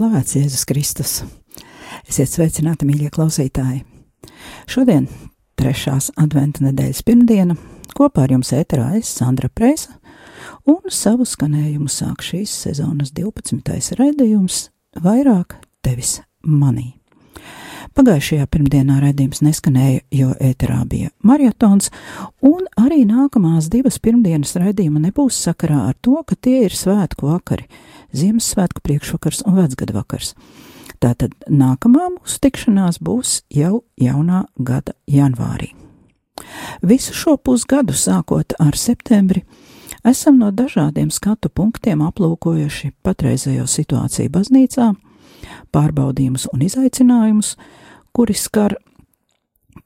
slavēts Jēzus Kristus. Esiet sveicināti, mīļie klausītāji! Šodien, trešās adventa nedēļas pirmdiena, kopā ar jums ēterā es, Sandra Preisa, un savu skanējumu sāk šīs sezonas 12. raidījums - vairāk tevis manī. Pagājušajā pirmdienā raidījums neskanēja, jo ēterā bija maratons, un arī nākamās divas pirmdienas raidījuma nebūs sakarā ar to, ka tie ir svētku vakari - Ziemassvētku priekšvakars un vecgada vakars. Tātad nākamā mūsu tikšanās būs jau jaunā gada janvārī. Visu šo pusgadu, sākot ar septembri, esam no dažādiem skatu punktiem aplūkojuši patreizējo situāciju baznīcā, pārbaudījumus un izaicinājumus, kuri skar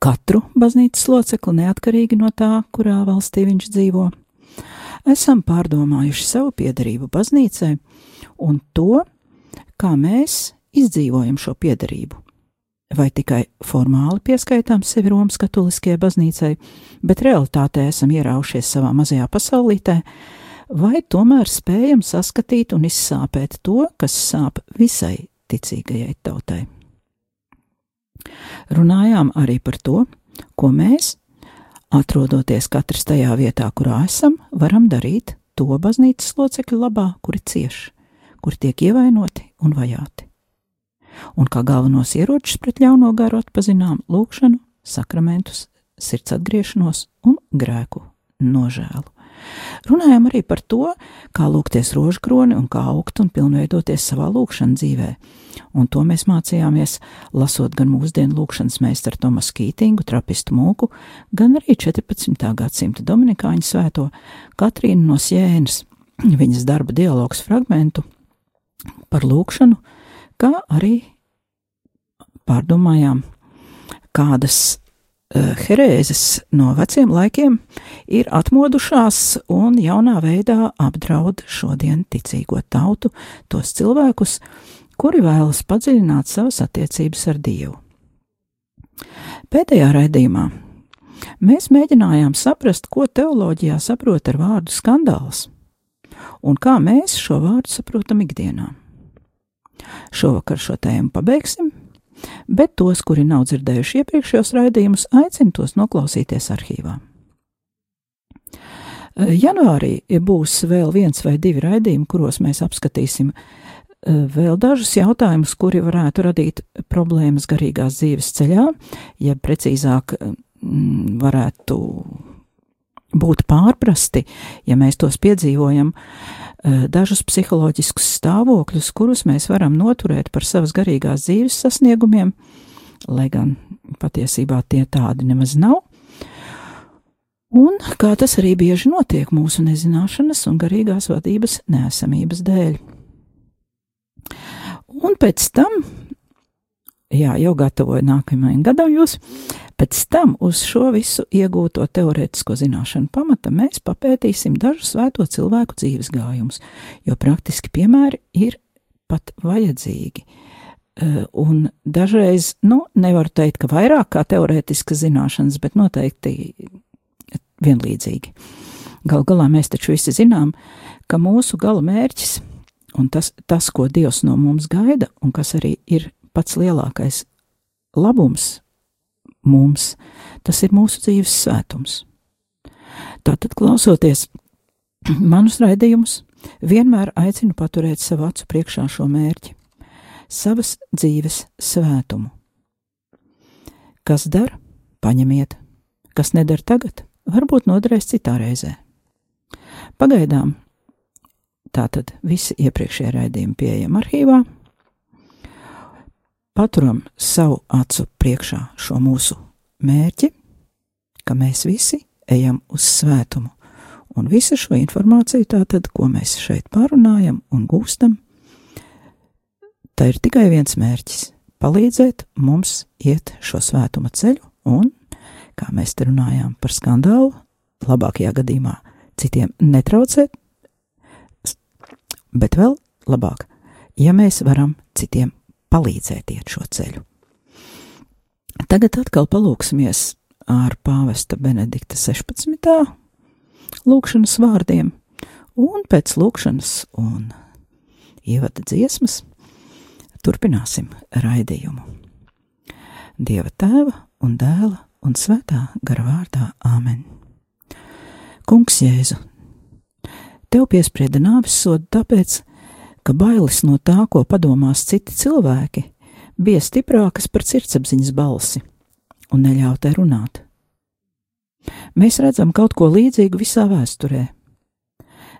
katru baznīcas locekli neatkarīgi no tā, kurā valstī viņš dzīvo. Esam pārdomājuši savu piedarību baznīcai un to, kā mēs izdzīvojam šo piedarību. Vai tikai formāli pieskaitām sevi Romas katoliskajai baznīcai, bet realitātē esam ieraušies savā mazajā pasaulītē, vai tomēr spējam saskatīt un izsāpēt to, kas sāp visai ticīgajai tautai. Runājām arī par to, ko mēs, atrodoties katrs tajā vietā, kurā esam, varam darīt to baznīcas locekļu labā, kuri cieš, kuri tiek ievainoti un vajāti. Un kā galvenos ieročus pret ļauno garu atpazinām lūgšanu, sakramentus, sirds atgriešanos un grēku nožēlu. Runājām arī par to, kā lūgties rožkroni un kā augt un pilnveidoties savā lūgšanas dzīvē. Un to mēs mācījāmies, lasot gan mūsdienu lūgšanas meistaru Tomasu Kītingu, trapistu mūku, gan arī 14. gadsimta dominikāņu svēto Katrīnu no Sienas, viņas darba dialogs fragmentu par lūgšanu, kā arī pārdomājām, kādas herēzes no veciem laikiem ir atmodušās un jaunā veidā apdraud šodien ticīgo tautu, tos cilvēkus, kuri vēlas padziļināt savas attiecības ar Dievu. Pēdējā raidījumā mēs mēģinājām saprast, ko teoloģijā saprot ar vārdu skandāls un kā mēs šo vārdu saprotam ikdienā. Šovakar šo tēmu pabeigsim bet tos, kuri nav dzirdējuši iepriekšējos raidījumus, aicinu tos noklausīties arhīvā. Janvārī būs vēl viens vai divi raidījumi, kuros mēs apskatīsim vēl dažus jautājumus, kuri varētu radīt problēmas garīgās dzīves ceļā, ja precīzāk varētu būt pārprasti, ja mēs tos piedzīvojam, dažus psiholoģiskus stāvokļus, kurus mēs varam noturēt par savas garīgās dzīves sasniegumiem, lai gan patiesībā tie tādi nemaz nav. Un kā tas arī bieži notiek mūsu nezināšanas un garīgās vadības nesamības dēļ. Un pēc tam, jā, jau gatavoju nākamajam gadam jūs, Pēc tam uz šo visu iegūto teorētisko zināšanu pamata mēs papētīsim dažu svēto cilvēku dzīves gājumus, jo praktiski piemēri ir pat vajadzīgi. Eh, un dažreiz, nu, nevaru teikt, ka vairāk kā teorētiskas zināšanas, bet noteikti vienlīdzīgi. Galu galā mēs taču visi zinām, ka mūsu gala mērķis un tas, tas, ko Dievs no mums gaida, un kas arī ir pats lielākais labums mums. Tas ir mūsu dzīves svētums. Tātad, klausoties manus raidījumus, vienmēr aicinu paturēt savu acu priekšā šo mērķi - savas dzīves svētumu. Kas der, paņemiet, kas neder tagad, varbūt noderēs citā reizē. Pagaidām tātad visi iepriekšējie raidījumi pieejami arhīvā. Paturam savu acu priekšā šo mūsu mērķi, ka mēs visi ejam uz svētumu. Un visu šo informāciju, tātad, ko mēs šeit pārunājam un gūstam, tā ir tikai viens mērķis - palīdzēt mums iet šo svētuma ceļu un, kā mēs te runājām par skandālu, labākajā gadījumā citiem netraucēt, bet vēl labāk, ja mēs varam citiem palīdzēt iet šo ceļu. Tagad atkal palūksimies ar pāvesta Benedikta 16. lūkšanas vārdiem, un pēc lūkšanas un ievada dziesmas turpināsim raidījumu. Dieva tēva un dēla un svētā gara vārdā Āmen. Kungs Jēzu, tev piesprieda nāves sodu tāpēc, ka bailes no tā, ko padomās citi cilvēki, bija stiprākas par sirdsapziņas balsi un neļauj tai runāt. Mēs redzam kaut ko līdzīgu visā vēsturē.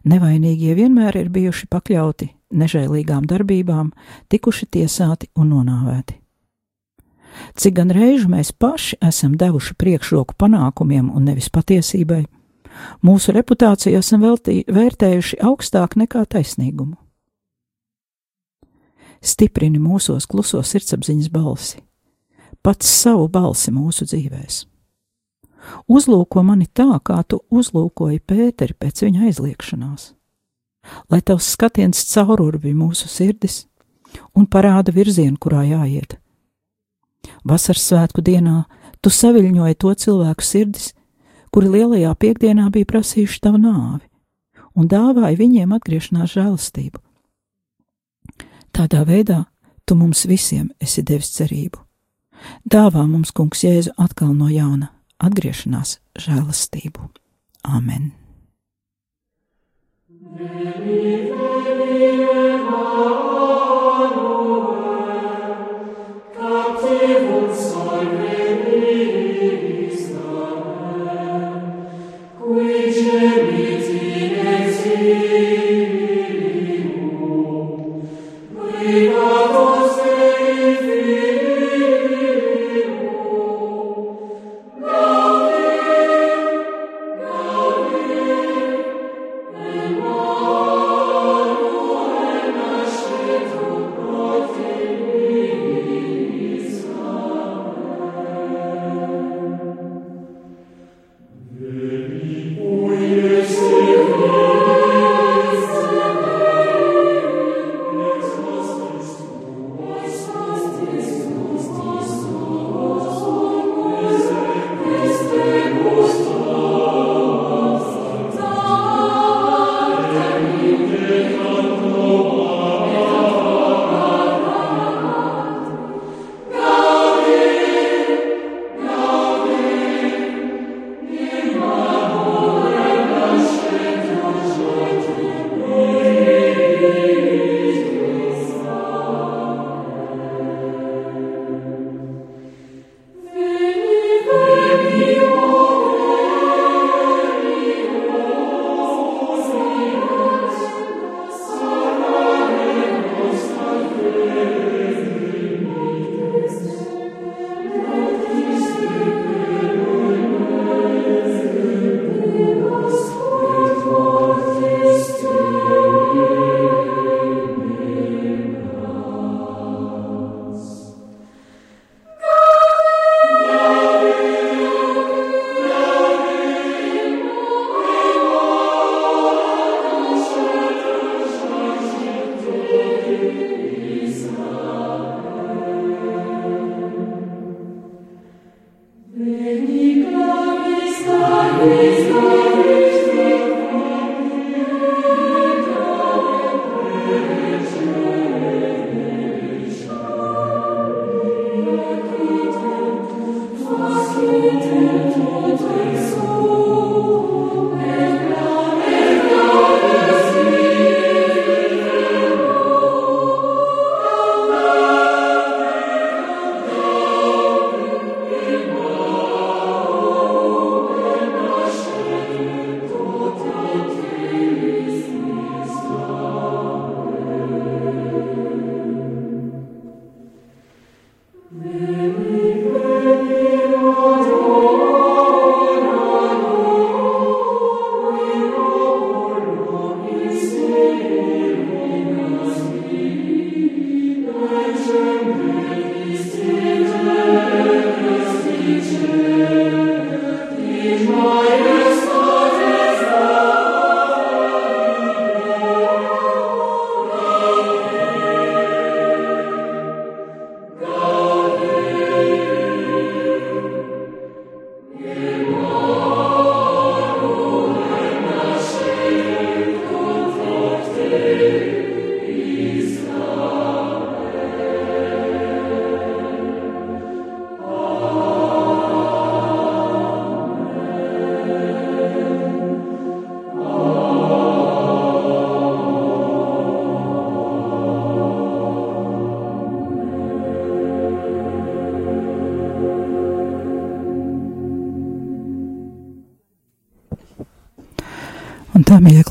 Nevainīgie vienmēr ir bijuši pakļauti nežēlīgām darbībām, tikuši tiesāti un nonāvēti. Cik gan reižu mēs paši esam devuši priekšroku panākumiem un nevis patiesībai, mūsu reputāciju esam veltī, vērtējuši augstāk nekā taisnīgumu. Stiprini mūsos kluso sirdsapziņas balsi, pats savu balsi mūsu dzīvēs. Uzlūko mani tā, kā tu uzlūkoji Pēteri pēc viņa aizliekšanās, lai tavs skatiens caururbi mūsu sirdis un parāda virzienu, kurā jāiet. Vasaras svētku dienā tu saviļņoji to cilvēku sirdis, kuri lielajā piekdienā bija prasījuši tavu nāvi, un dāvāja viņiem atgriešanās žēlastību. Tādā veidā tu mums visiem esi devis cerību. Dāvā mums, Kungs, Jēzu atkal no jauna atgriešanās žēlastību. Āmen! Veni, veni,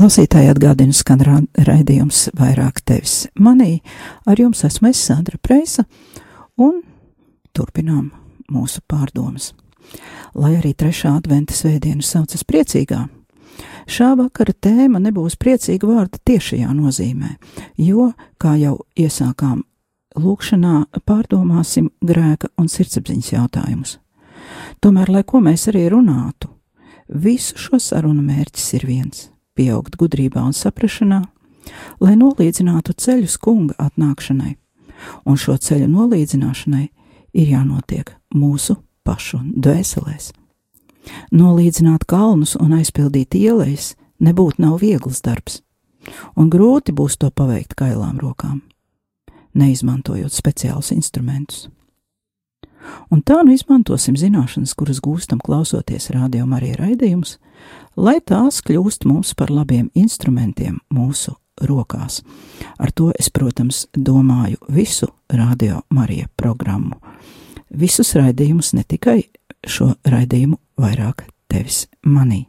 klausītāji, atgādina skan ra- raidījums vairāk tevis manī. Ar jums esmu es, Sandra Preisa, un turpinām mūsu pārdomas. Lai arī trešā adventa svētdiena saucas priecīgā, šā vakara tēma nebūs priecīga vārda tiešajā nozīmē, jo, kā jau iesākām lūkšanā, pārdomāsim grēka un sirdsapziņas jautājumus. Tomēr, lai ko mēs arī runātu, visu šo sarunu mērķis ir viens - pieaugt gudrībā un saprašanā, lai nolīdzinātu ceļus kunga atnākšanai, un šo ceļu nolīdzināšanai ir jānotiek mūsu pašu dvēselēs. Nolīdzināt kalnus un aizpildīt ielas nebūtu nav viegls darbs, un grūti būs to paveikt kailām rokām, neizmantojot speciālus instrumentus. Un tā nu izmantosim zināšanas, kuras gūstam klausoties radio Marija raidījumus, lai tās kļūst mums par labiem instrumentiem mūsu rokās. Ar to es, protams, domāju visu radio Marija programmu. Visus raidījumus, ne tikai šo raidījumu vairāk tevis manī.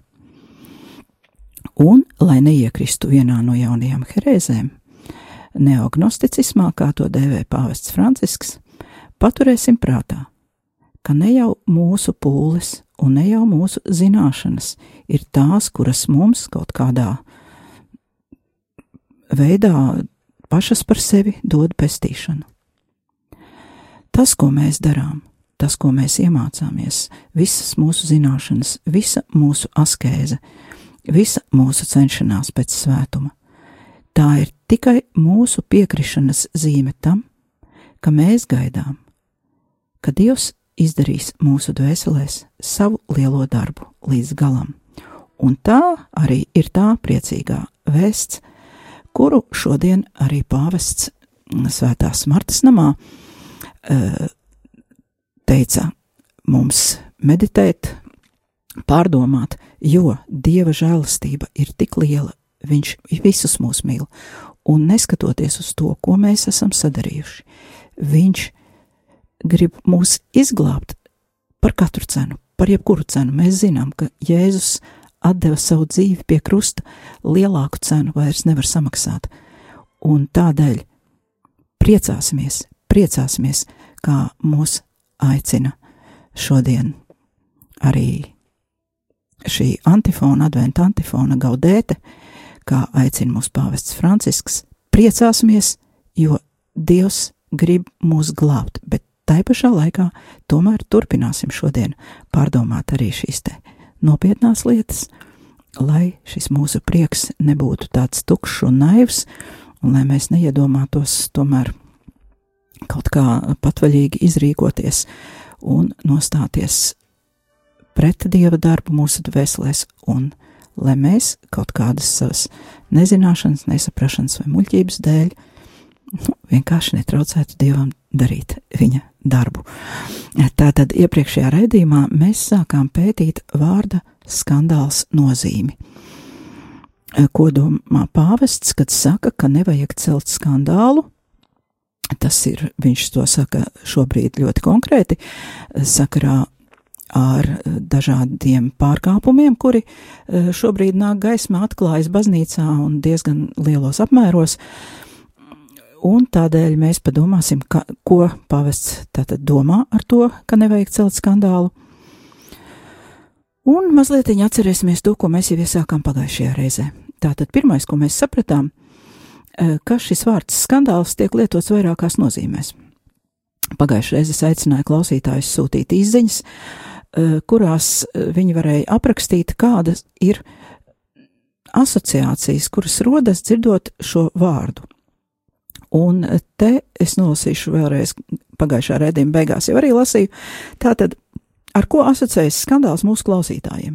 Un, lai neiekristu vienā no jaunajām herēzēm, neognosticismā, kā to dēvē pāvests Francisks, paturēsim prātā, ka ne jau mūsu pūles un ne jau mūsu zināšanas ir tās, kuras mums kaut kādā veidā pašas par sevi dod pestīšanu. Tas, ko mēs darām, tas, ko mēs iemācāmies, visas mūsu zināšanas, visa mūsu askēze, visa mūsu cenšanās pēc svētuma, tā ir tikai mūsu piekrišanas zīme tam, ka mēs gaidām, ka Dievs izdarīs mūsu dvēselēs savu lielo darbu līdz galam. Un tā arī ir tā priecīgā vēsts, kuru šodien arī pāvests Svētās Martas namā eh, teica mums meditēt, pārdomāt, jo Dieva žēlastība ir tik liela, Viņš visus mūs mīl, un neskatoties uz to, ko mēs esam sadarījuši, Viņš grib mūs izglābt par katru cenu, par jebkuru cenu. Mēs zinām, ka Jēzus deva savu dzīvi pie krusta, lielāku cenu vairs nevar samaksāt. Un tādēļ priecāsimies, priecāsimies, kā mūs aicina šodien arī šī antifona, adventa antifona gaudēte, kā aicina mūsu pāvests Francisks. Priecāsimies, jo Dievs grib mūs glābt, bet tai pašā laikā tomēr turpināsim šodien pārdomāt arī šīs nopietnās lietas, lai šis mūsu prieks nebūtu tāds tukšs un naivs, un lai mēs neiedomātos tomēr kaut kā patvaļīgi izrīkoties un nostāties pret dieva darbu mūsu dvēselēs, un lai mēs kaut kādas savas nezināšanas, nesaprašanas vai muļķības dēļ nu, vienkārši netraucētu dievam darīt viņa darbu. Tātad iepriekšējā raidījumā mēs sākām pētīt vārda skandāls nozīmi. Ko domā pāvests, kad saka, ka nevajag celt skandālu? Tas ir, viņš to saka šobrīd ļoti konkrēti, sakarā ar dažādiem pārkāpumiem, kuri šobrīd nāk gaismā, atklājas baznīcā un diezgan lielos apmēros. Un tādēļ mēs padomāsim, ka, ko pavests tātad domā ar to, ka nevajag celt skandālu. Un mazliet atcerēsimies to, ko mēs jau iesākām pagājušajā reizē. Tātad pirmais, ko mēs sapratām, ka šis vārds skandāls tiek lietots vairākās nozīmēs. Pagājušajā reizē es aicināju klausītājus sūtīt izziņas, kurās viņi varēja aprakstīt, kādas ir asociācijas, kuras rodas dzirdot šo vārdu. Un te es nolasīšu vēlreiz pagājušā redzējuma beigās, jau arī lasīju. Tātad, ar ko asociējas skandāls mūsu klausītājiem?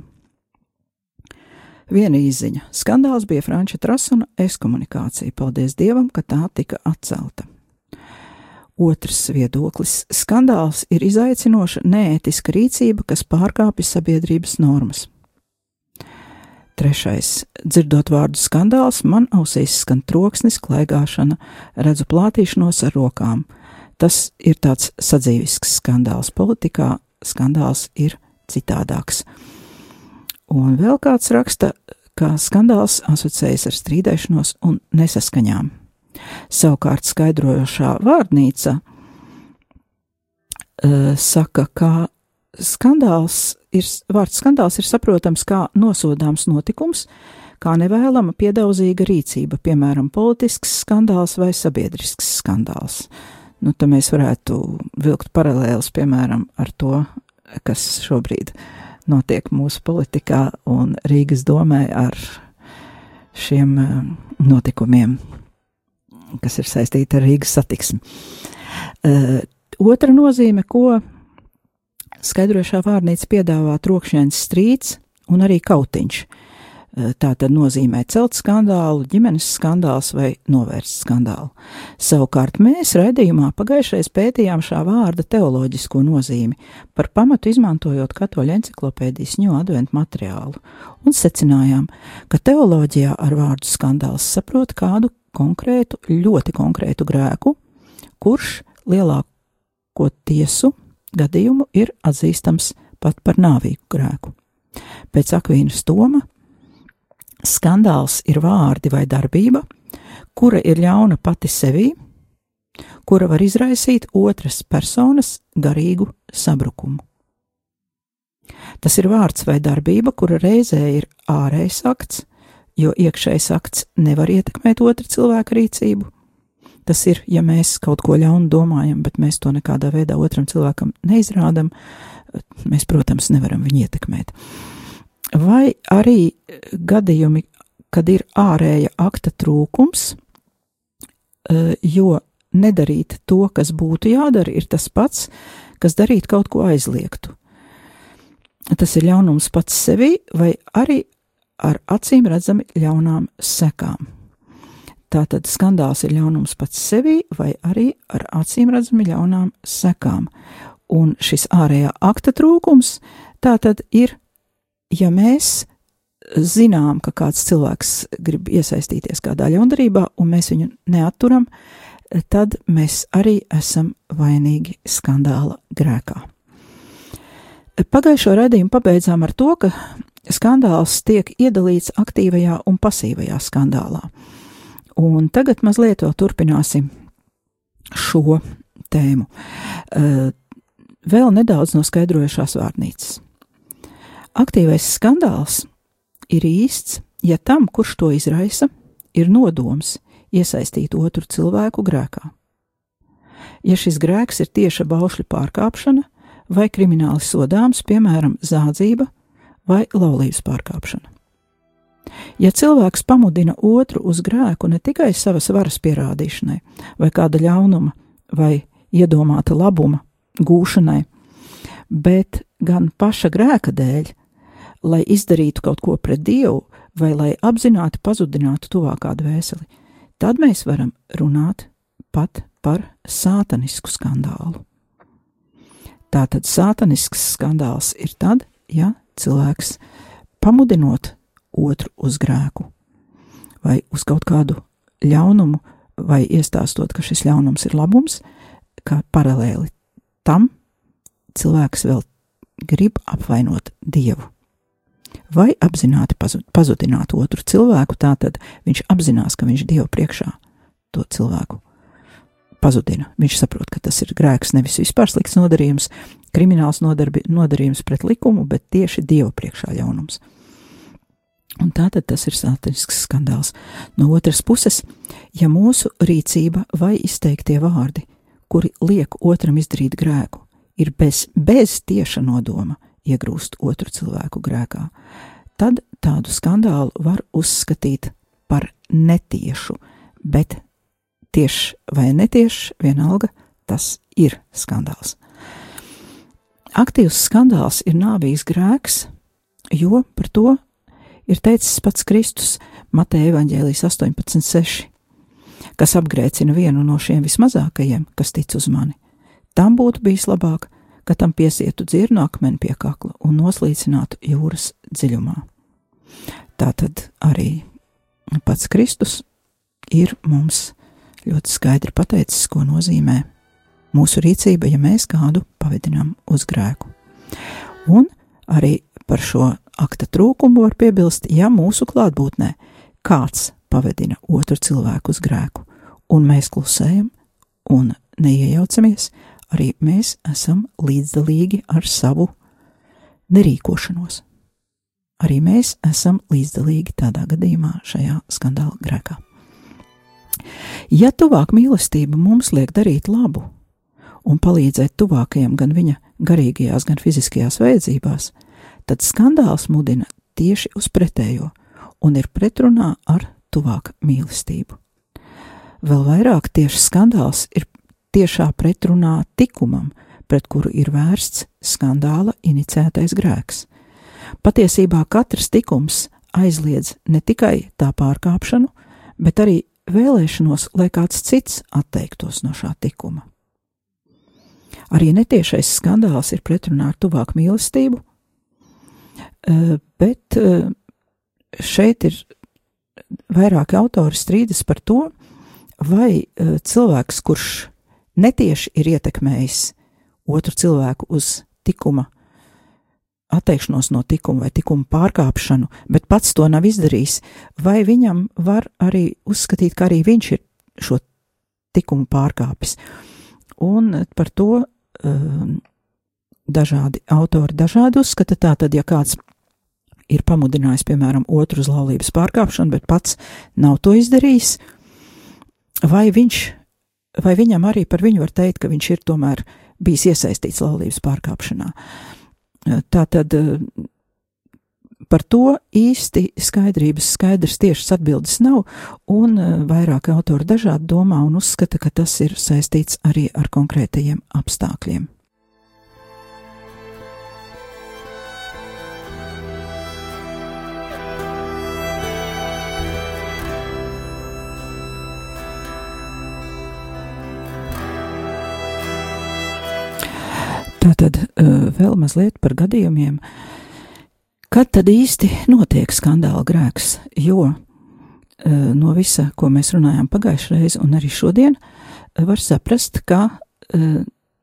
Viena izziņa. Skandāls bija Franča Trasuna ekskomunikācija. Paldies Dievam, ka tā tika atcelta. Otrs viedoklis - skandāls ir izaicinoša neētiska rīcība, kas pārkāpj sabiedrības normas. Trešais - dzirdot vārdu skandāls, man ausīs skan troksnis, klaigāšana, redzu plātīšanos ar rokām. Tas ir tāds sadzīvisks skandāls politikā, skandāls ir citādāks. Un vēl kāds raksta, ka skandāls asociējas ar strīdēšanos un nesaskaņām. Savukārt skaidrojošā vārnīca uh, saka, ka skandāls ir, vārds skandāls ir saprotams kā nosodāms notikums, kā nevēlama piedauzīga rīcība, piemēram, politisks skandāls vai sabiedrisks skandāls. Nu, tad mēs varētu vilkt paralēlus, piemēram, ar to, kas šobrīd notiek mūsu politikā un Rīgas domē ar šiem eh, notikumiem, kas ir saistīti ar Rīgas satiksmi. Uh, otra nozīme, ko skaidrošā vārnīca piedāvā trokšņains strīds un arī kautiņš. Eh, tā tad nozīmē celt skandālu, ģimenes skandāls vai novērst skandālu. Savukārt mēs raidījumā pagājušais pētījām šā vārda teoloģisko nozīmi, par pamatu izmantojot katoļu enciklopēdijas ņo adventu materiālu, un secinājām, ka teoloģijā ar vārdu skandāls saprot kādu konkrētu, ļoti konkrētu grēku, kurš lielāko tiesu gadījumu ir atzīstams pat par nāvīgu grēku. Pēc Akvīnas Toma skandāls ir vārdi vai darbība, kura ir ļauna pati sevī, kura var izraisīt otras personas garīgu sabrukumu. Tas ir vārds vai darbība, kura reizē ir ārējs akts, jo iekšējs akts nevar ietekmēt otra cilvēka rīcību, Tas ir, ja mēs kaut ko ļaunu domājam, bet mēs to nekādā veidā otram cilvēkam neizrādam, mēs, protams, nevaram viņu ietekmēt. Vai arī gadījumi, kad ir ārēja akta trūkums, eh, jo nedarīt to, kas būtu jādara, ir tas pats, kas darīt kaut ko aizliegtu. Tas ir ļaunums pats sevi, vai arī ar acīm redzami ļaunām sekām. Tātad skandāls ir ļaunums pats sevī vai arī ar acīm redzami ļaunām sekām. Un šis ārējā akta trūkums tātad ir, ja mēs zinām, ka kāds cilvēks grib iesaistīties kādā ļaundarībā un mēs viņu neaturam, tad mēs arī esam vainīgi skandāla grēkā. Pagājušo redzējumu pabeidzām ar to, ka skandāls tiek iedalīts aktīvajā un pasīvajā skandālā. Un tagad mazliet vēl turpināsim šo tēmu. Uh, vēl nedaudz no skaidrojušās vārnīcas. Aktīvais skandāls ir īsts, ja tam, kurš to izraisa, ir nodoms iesaistīt otru cilvēku grēkā. Ja šis grēks ir tieša baušļu pārkāpšana vai krimināli sodāms, piemēram, zādzība vai laulības pārkāpšana. Ja cilvēks pamudina otru uz grēku ne tikai savas varas pierādīšanai, vai kāda ļaunuma, vai iedomāta labuma gūšanai, bet gan paša grēka dēļ, lai izdarītu kaut ko pret Dievu, vai lai apzināti pazudinātu tuvākā dvēseli, tad mēs varam runāt pat par sātanisku skandālu. Tātad sātanisks skandāls ir tad, ja cilvēks pamudinot otru uz grēku, vai uz kaut kādu ļaunumu, vai iestāstot, ka šis ļaunums ir labums, kā paralēli tam cilvēks vēl grib apvainot Dievu. Vai apzināti pazudināt otru cilvēku, tātad viņš apzinās, ka viņš Dievu priekšā to cilvēku pazudina. Viņš saprot, ka tas ir grēks, nevis vispār slikts nodarījums, krimināls nodarbi, nodarījums pret likumu, bet tieši Dievu priekšā ļaunums. Un tātad tas ir sātanisks skandāls. No otras puses, ja mūsu rīcība vai izteiktie vārdi, kuri liek otram izdarīt grēku, ir bez, bez tieša nodoma iegrūst otru cilvēku grēkā, tad tādu skandālu var uzskatīt par netiešu, bet tieši vai netieši, vienalga, tas ir skandāls. Aktīvs skandāls ir nāvīgs grēks, jo par to ir teicis pats Kristus Mateja Evanģēlijas 18.6, kas apgrēcina vienu no šiem vismazākajiem, kas tic uz mani. Tam būtu bijis labāk, ka tam piesietu dzirnu akmeni pie kakla un noslīcinātu jūras dziļumā. Tātad arī pats Kristus ir mums ļoti skaidri pateicis, ko nozīmē mūsu rīcība, ja mēs kādu pavedinām uz grēku. Un arī Par šo akta trūkumu var piebilst, ja mūsu klātbūtnē kāds pavedina otru cilvēku uz grēku, un mēs klusējam un neiejaucamies, arī mēs esam līdzdalīgi ar savu nerīkošanos. Arī mēs esam līdzdalīgi tādā gadījumā šajā skandāla grēkā. Ja tuvāk mīlestība mums liek darīt labu un palīdzēt tuvākajam gan viņa garīgajās, gan fiziskajās vajadzībās, tad skandāls mudina tieši uz pretējo un ir pretrunā ar tuvāk mīlestību. Vēl vairāk tieši skandāls ir tiešā pretrunā tikumam, pret kuru ir vērsts skandāla inicētais grēks. Patiesībā katrs tikums aizliedz ne tikai tā pārkāpšanu, bet arī vēlēšanos, lai kāds cits atteiktos no šā tikuma. Arī netiešais skandāls ir pretrunā ar tuvāku mīlestību, bet eh, šeit ir vairāki autori strīdas par to, vai eh, cilvēks, kurš netieši ir ietekmējis otru cilvēku uz tikuma, atteikšanos no tikuma vai tikuma pārkāpšanu, bet pats to nav izdarījis, vai viņam var arī uzskatīt, ka arī viņš ir šo likumu pārkāpis. Un par to um, dažādi autori dažādi uzskata. Tātad, ja kāds ir pamudinājis, piemēram, otru uz laulības pārkāpšanu, bet pats nav to izdarījis, vai viņš vai viņam arī par viņu var teikt, ka viņš ir tomēr bijis iesaistīts laulības pārkāpšanā. Tā tad par to īsti skaidrības, skaidrs tiešas atbildes nav, un vairāk autori dažādi domā un uzskata, ka tas ir saistīts arī ar konkrētajiem apstākļiem. Tātad vēl mazliet par gadījumiem, kad tad īsti notiek skandāla grēks, jo no visa, ko mēs runājām pagājušajā reizē un arī šodien, var saprast, ka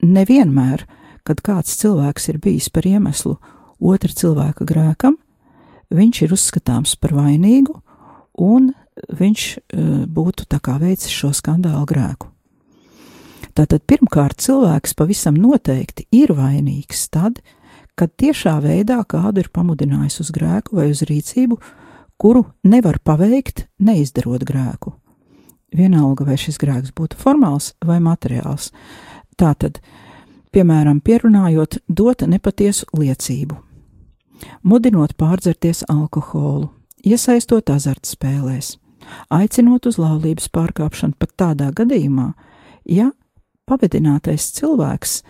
nevienmēr, kad kāds cilvēks ir bijis par iemeslu otra cilvēka grēkam, viņš ir uzskatāms par vainīgu un viņš būtu tā kā veicis šo skandālu grēku. Tātad pirmkārt cilvēks pavisam noteikti ir vainīgs tad, kad tiešā veidā kādu ir pamudinājis uz grēku vai uz rīcību, kuru nevar paveikt, neizdarot grēku. Vienalga, vai šis grēks būtu formāls vai materiāls. Tātad, piemēram, pierunājot dot nepatiesu liecību, mudinot pārdzerties alkoholu, iesaistot azartspēlēs, aicinot uz laulības pārkāpšanu pat tādā gadījumā, ja pavadinātais cilvēks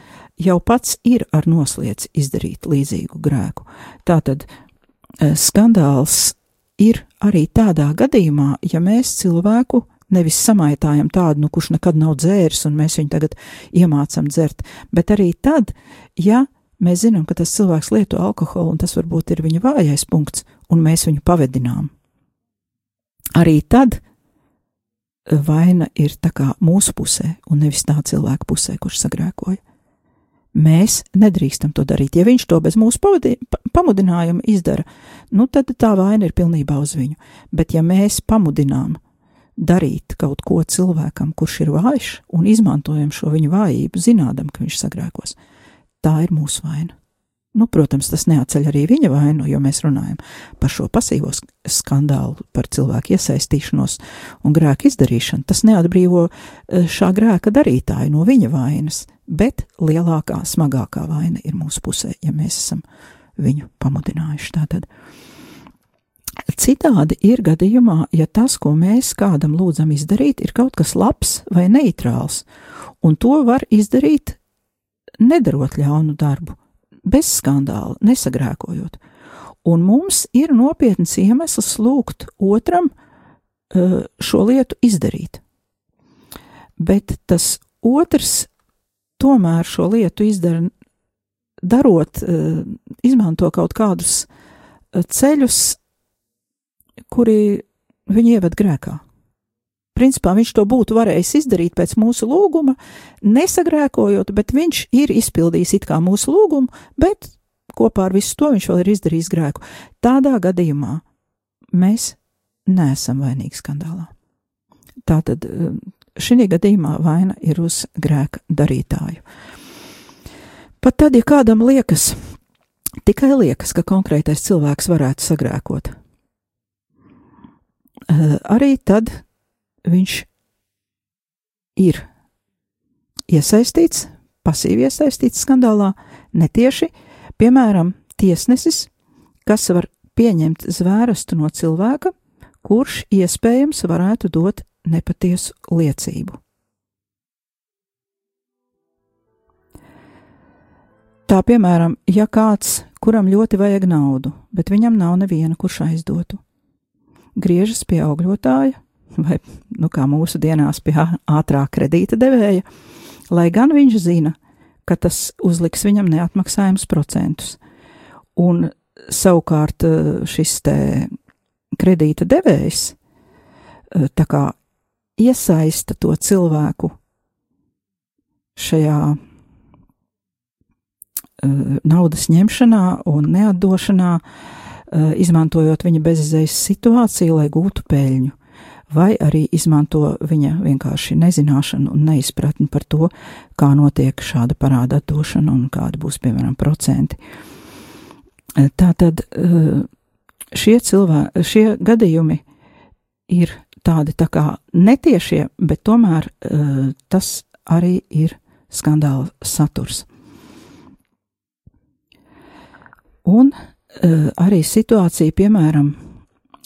jau pats ir ar noslieci izdarīt līdzīgu grēku. Tātad eh, skandāls ir arī tādā gadījumā, ja mēs cilvēku nevis samaitājam tādu, nu, kurš nekad nav dzēris, un mēs viņu tagad iemācām dzert, bet arī tad, ja mēs zinām, ka tas cilvēks lieto alkoholu, un tas varbūt ir viņa vājais punkts, un mēs viņu pavedinām. Arī tad vaina ir tā kā mūsu pusē, un nevis tā cilvēka pusē, kurš sagrēkoja. Mēs nedrīkstam to darīt. Ja viņš to bez mūsu pamudinājuma izdara, nu tad tā vaina ir pilnībā uz viņu. Bet ja mēs pamudinām darīt kaut ko cilvēkam, kurš ir vājš, un izmantojam šo viņa vājību, zinādam, ka viņš sagrēkos, tā ir mūsu vaina. Nu, protams, tas neatceļ arī viņa vainu, jo mēs runājam par šo pasīvo skandālu, par cilvēku iesaistīšanos un grēku izdarīšanu. Tas neatbrīvo eh, šā grēka darītāju no viņa vainas, bet lielākā, smagākā vaina ir mūsu pusē, ja mēs esam viņu pamudinājuši. Tātad. Citādi ir gadījumā, ja tas, ko mēs kādam lūdzam izdarīt, ir kaut kas labs vai neitrāls, un to var izdarīt nedarot ļaunu darbu bez skandāla, nesagrēkojot. Un mums ir nopietns iemesls lūgt otram uh, šo lietu izdarīt. Bet tas otrs tomēr šo lietu izdara, darot, uh, izmanto kaut kādus uh, ceļus, kuri viņu ieved grēkā. Principā viņš to būtu varējis izdarīt pēc mūsu lūguma, nesagrēkojot, bet viņš ir izpildījis it kā mūsu lūgumu, bet kopā ar visu to viņš vēl ir izdarījis grēku. Tādā gadījumā mēs neesam vainīgi skandālā. Tātad šī gadījumā vaina ir uz grēka darītāju. Pat tad, ja kādam liekas, tikai liekas, ka konkrētais cilvēks varētu sagrēkot, arī tad viņš ir iesaistīts, pasīvi iesaistīts skandālā, netieši, piemēram, tiesnesis, kas var pieņemt zvērstu no cilvēka, kurš iespējams varētu dot nepatiesu liecību. Tā piemēram, ja kāds, kuram ļoti vajag naudu, bet viņam nav neviena, kurš aizdotu, griežas pie augļotāja, vai, nu, kā mūsu dienās, pie ātrā kredīta devēja, lai gan viņš zina, ka tas uzliks viņam neatmaksājums procentus. Un savukārt šis te kredīta devējs tā kā iesaista to cilvēku šajā naudas ņemšanā un neatdošanā, izmantojot viņa bezizējas situāciju, lai gūtu peļņu, vai arī izmanto viņa vienkārši nezināšanu un neizpratni par to, kā notiek šāda parāda atdošana un kāda būs, piemēram, procenti. Uh, tātad šie cilvēki, šie gadījumi ir tādi tā kā netiešie, bet tomēr uh, tas arī ir skandāla saturs. Un uh, arī situācija, piemēram,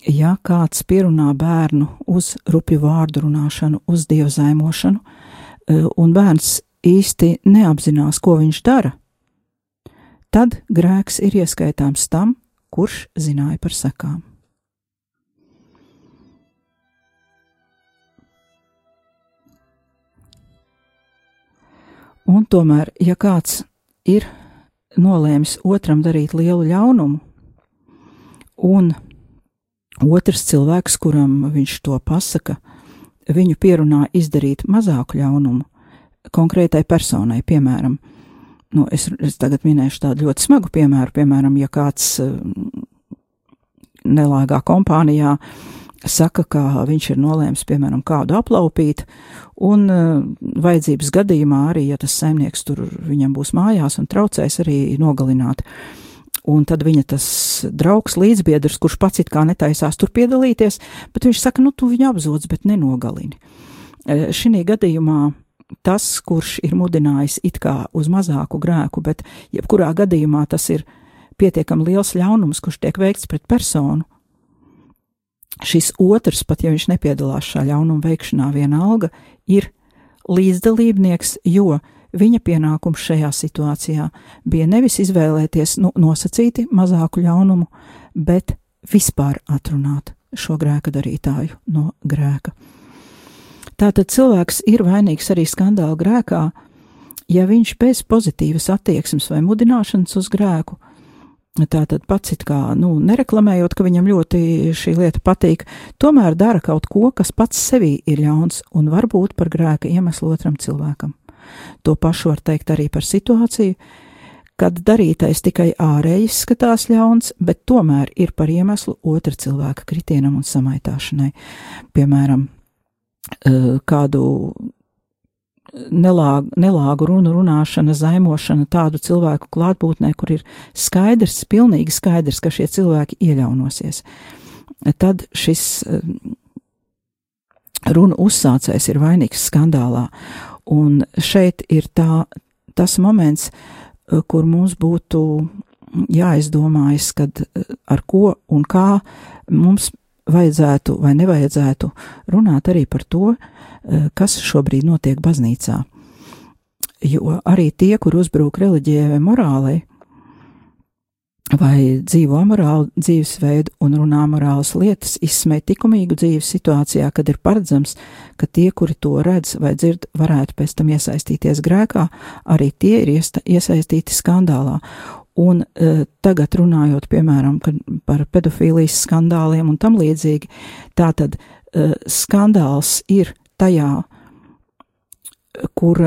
ja kāds pierunā bērnu uz rupju vārdu runāšanu, uz dievzaimošanu, uh, un bērns īsti neapzinās, ko viņš dara, tad grēks ir ieskaitāms tam, kurš zināja par sekām. Un tomēr, ja kāds ir nolēmis otram darīt lielu ļaunumu, un otrs cilvēks, kuram viņš to pasaka, viņu pierunā izdarīt mazāku ļaunumu konkrētai personai, piemēram, nu, es, es tagad minēšu tādu ļoti smagu piemēru, piemēram, ja kāds nelāgā kompānijā saka, ka viņš ir nolēmis, piemēram, kādu aplaupīt, un uh, vajadzības gadījumā arī, ja tas saimnieks tur viņam būs mājās un traucēs arī nogalināt. Un tad viņa tas draugs, līdzbiedrs, kurš pats it kā netaisās tur piedalīties, bet viņš saka, nu, tu viņu apzodz, bet nenogalini. E, Šī gadījumā tas, kurš ir mudinājis it kā uz mazāku grēku, bet jebkurā gadījumā tas ir pietiekami liels ļaunums, kurš tiek veikts pret personu, šis otrs, pat ja viņš nepiedalās šā ļaunuma veikšanā, vienalga ir līdzdalībnieks, jo viņa pienākums šajā situācijā bija nevis izvēlēties nu, nosacīti mazāku ļaunumu, bet vispār atrunāt šo grēka darītāju no grēka. Tātad cilvēks ir vainīgs arī skandāla grēkā, ja viņš bez pozitīvas attieksmes vai mudināšanas uz grēku Tā tad pats it kā, nu, nereklamējot, ka viņam ļoti šī lieta patīk, tomēr dara kaut ko, kas pats sevī ir ļauns un varbūt par grēka iemeslu otram cilvēkam. To pašu var teikt arī par situāciju, kad darītais tikai ārēji izskatās ļauns, bet tomēr ir par iemeslu otra cilvēka kritienam un samaitāšanai. Piemēram, eh, kādu nelāgu, nelāgu runu runāšana, zaimošana tādu cilvēku klātbūtnē, kur ir skaidrs, pilnīgi skaidrs, ka šie cilvēki iejaunosies. Tad šis eh, runu uzsācējs ir vainīgs skandālā. Un šeit ir tā, tas moments, eh, kur mums būtu jāizdomājas, kad eh, ar ko un kā mums vajadzētu vai nevajadzētu runāt arī par to, Eh, kas šobrīd notiek baznīcā. Jo arī tie, kur uzbrūk reliģijai vai morālei, vai dzīvo amorālu dzīvesveidu un runā morālas lietas, izsmēj likumīgu dzīves situācijā, kad ir paredzams, ka tie, kuri to redz vai dzird, varētu pēc tam iesaistīties grēkā, arī tie ir iesaistīti skandālā. Un e, tagad runājot, piemēram, par pedofīlijas skandāliem un tam līdzīgi, tātad e, skandāls ir tajā, kur,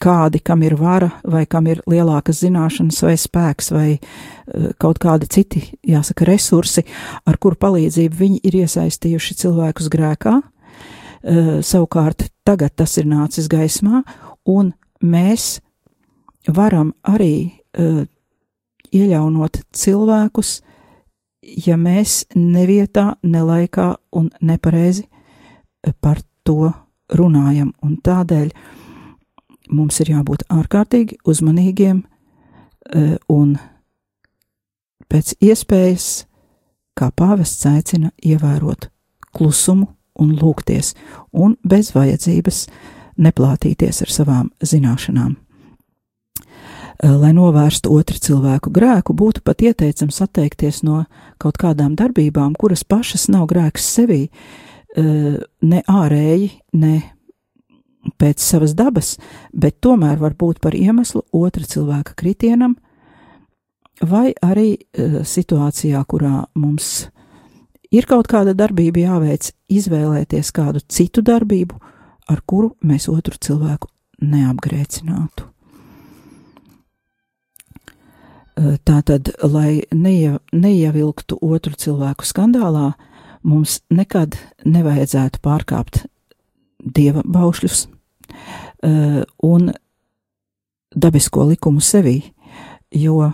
kādi, kam ir vara, vai kam ir lielākas zināšanas, vai spēks, vai uh, kaut kādi citi, jāsaka, resursi, ar kuru palīdzību viņi ir iesaistījuši cilvēkus grēkā. Uh, savukārt tagad tas ir nācis gaismā, un mēs varam arī uh, iejaunot cilvēkus, ja mēs nevietā, nelaikā un nepareizi par to runājam, un tādēļ mums ir jābūt ārkārtīgi uzmanīgiem e, un pēc iespējas, kā pāvests aicina, ievērot klusumu un lūgties, un bez vajadzības neplātīties ar savām zināšanām. Eh, lai novērstu otru cilvēku grēku, būtu pat ieteicams atteikties no kaut kādām darbībām, kuras pašas nav grēks sevī, eh, ne ārēji, ne pēc savas dabas, bet tomēr var būt par iemeslu otra cilvēka kritienam, vai arī eh, situācijā, kurā mums ir kaut kāda darbība jāveic, izvēlēties kādu citu darbību, ar kuru mēs otru cilvēku neapgrēcinātu. Eh, tātad, lai neie, neievilktu otru cilvēku skandālā, mums nekad nevajadzētu pārkāpt dieva baušļus uh, un dabisko likumu sevī, jo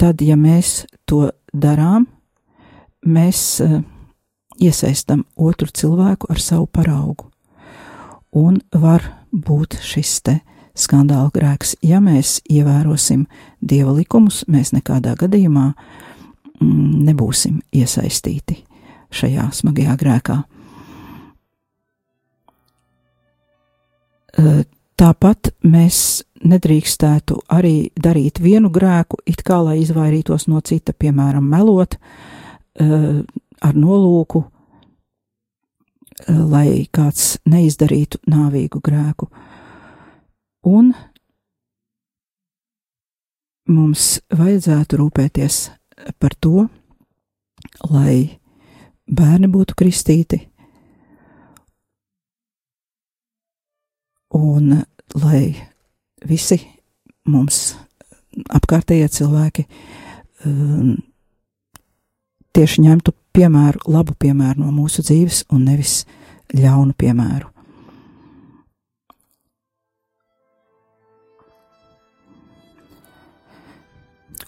tad, ja mēs to darām, mēs uh, iesaistam otru cilvēku ar savu paraugu, un var būt šis te skandāla grēks. Ja mēs ievērosim dieva likumus, mēs nekādā gadījumā mm, nebūsim iesaistīti šajā smagajā grēkā. Tāpat mēs nedrīkstētu arī darīt vienu grēku, it kā lai izvairītos no cita, piemēram, melot ar nolūku, lai kāds neizdarītu nāvīgu grēku. Un mums vajadzētu rūpēties par to, lai bērni būtu kristīti, un lai visi mums apkārtējie cilvēki um, tieši ņemtu piemēru, labu piemēru no mūsu dzīves, un nevis ļaunu piemēru.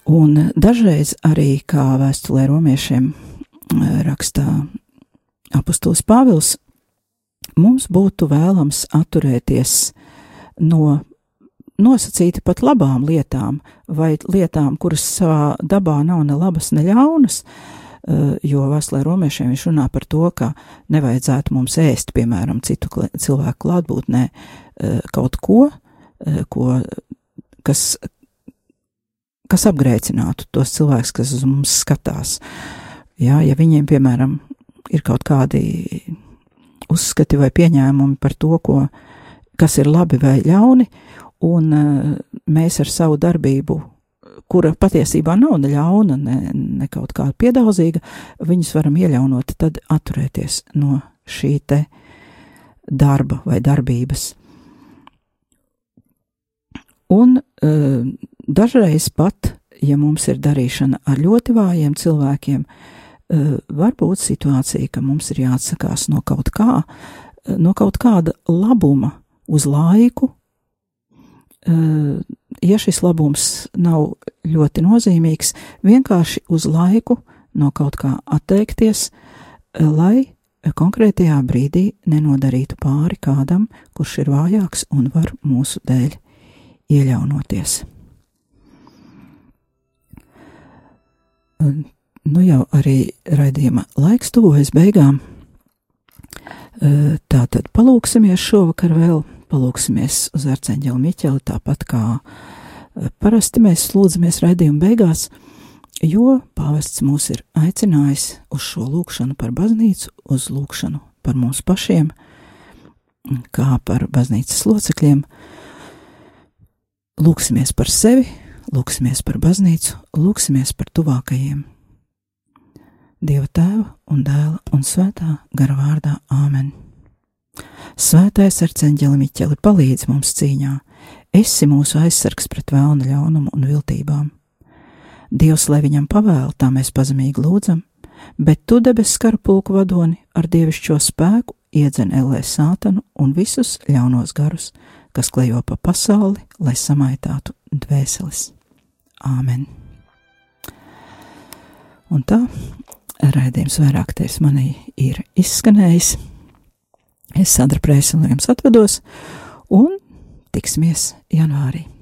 Un dažreiz arī, kā vēstulē romiešiem eh, rakstā apustulis Pāvils, mums būtu vēlams atturēties no nosacīti pat labām lietām, vai lietām, kuras savā dabā nav ne labas, ne ļaunas, eh, jo vēstulē romiešiem viņš runā par to, ka nevajadzētu mums ēst, piemēram, citu cilvēku klātbūtnē eh, kaut ko, ko, kas, kas apgrēcinātu tos cilvēkus, kas uz mums skatās. Jā, ja viņiem, piemēram, ir kaut kādi uzskati vai pieņēmumi par to, ko, kas ir labi vai ļauni, un uh, mēs ar savu darbību, kura patiesībā nav ne ļauna, ne, ne kaut kāda piedauzīga, viņus varam ieļaunot, tad atturēties no šī te darba vai darbības. Un uh, dažreiz pat, ja mums ir darīšana ar ļoti vājiem cilvēkiem, uh, var būt situācija, ka mums ir jāatsakās no kaut kā, uh, no kaut kāda labuma uz laiku. Uh, ja šis labums nav ļoti nozīmīgs, vienkārši uz laiku no kaut kā atteikties, lai konkrētajā brīdī nenodarītu pāri kādam, kurš ir vājāks un var mūsu dēļ ieļaunoties. Nu jau arī raidījuma laiks tuvojas beigām. Tātad palūksimies šovakar vēl, palūksimies uz arceņģeli Miķeli, tāpat kā parasti mēs lūdzamies raidījuma beigās, jo pāvests mūs ir aicinājis uz šo lūkšanu par baznīcu, uz lūkšanu par mums pašiem, kā par baznīcas locekļiem, Lūksimies par sevi, lūksimies par baznīcu, lūksimies par tuvākajiem. Dieva tēva un dēla un svētā gara vārdā Āmen. Svētais arcēnģeli Miķeli palīdz mums cīņā, esi mūsu aizsargs pret vēlna ļaunumu un viltībām. Dievs, lai viņam pavēl, tā mēs pazemīgi lūdzam, bet tu debes karapulku vadoni ar dievišķo spēku iedzen ellē sātanu un visus ļaunos garus, kas klejo pa pasauli, lai samaitātu dvēseles. Āmen! Un tā raidījums vairāk teiks manī ir izskanējis. Es sadarbojuos un jums atvados, un tiksimies janvārī.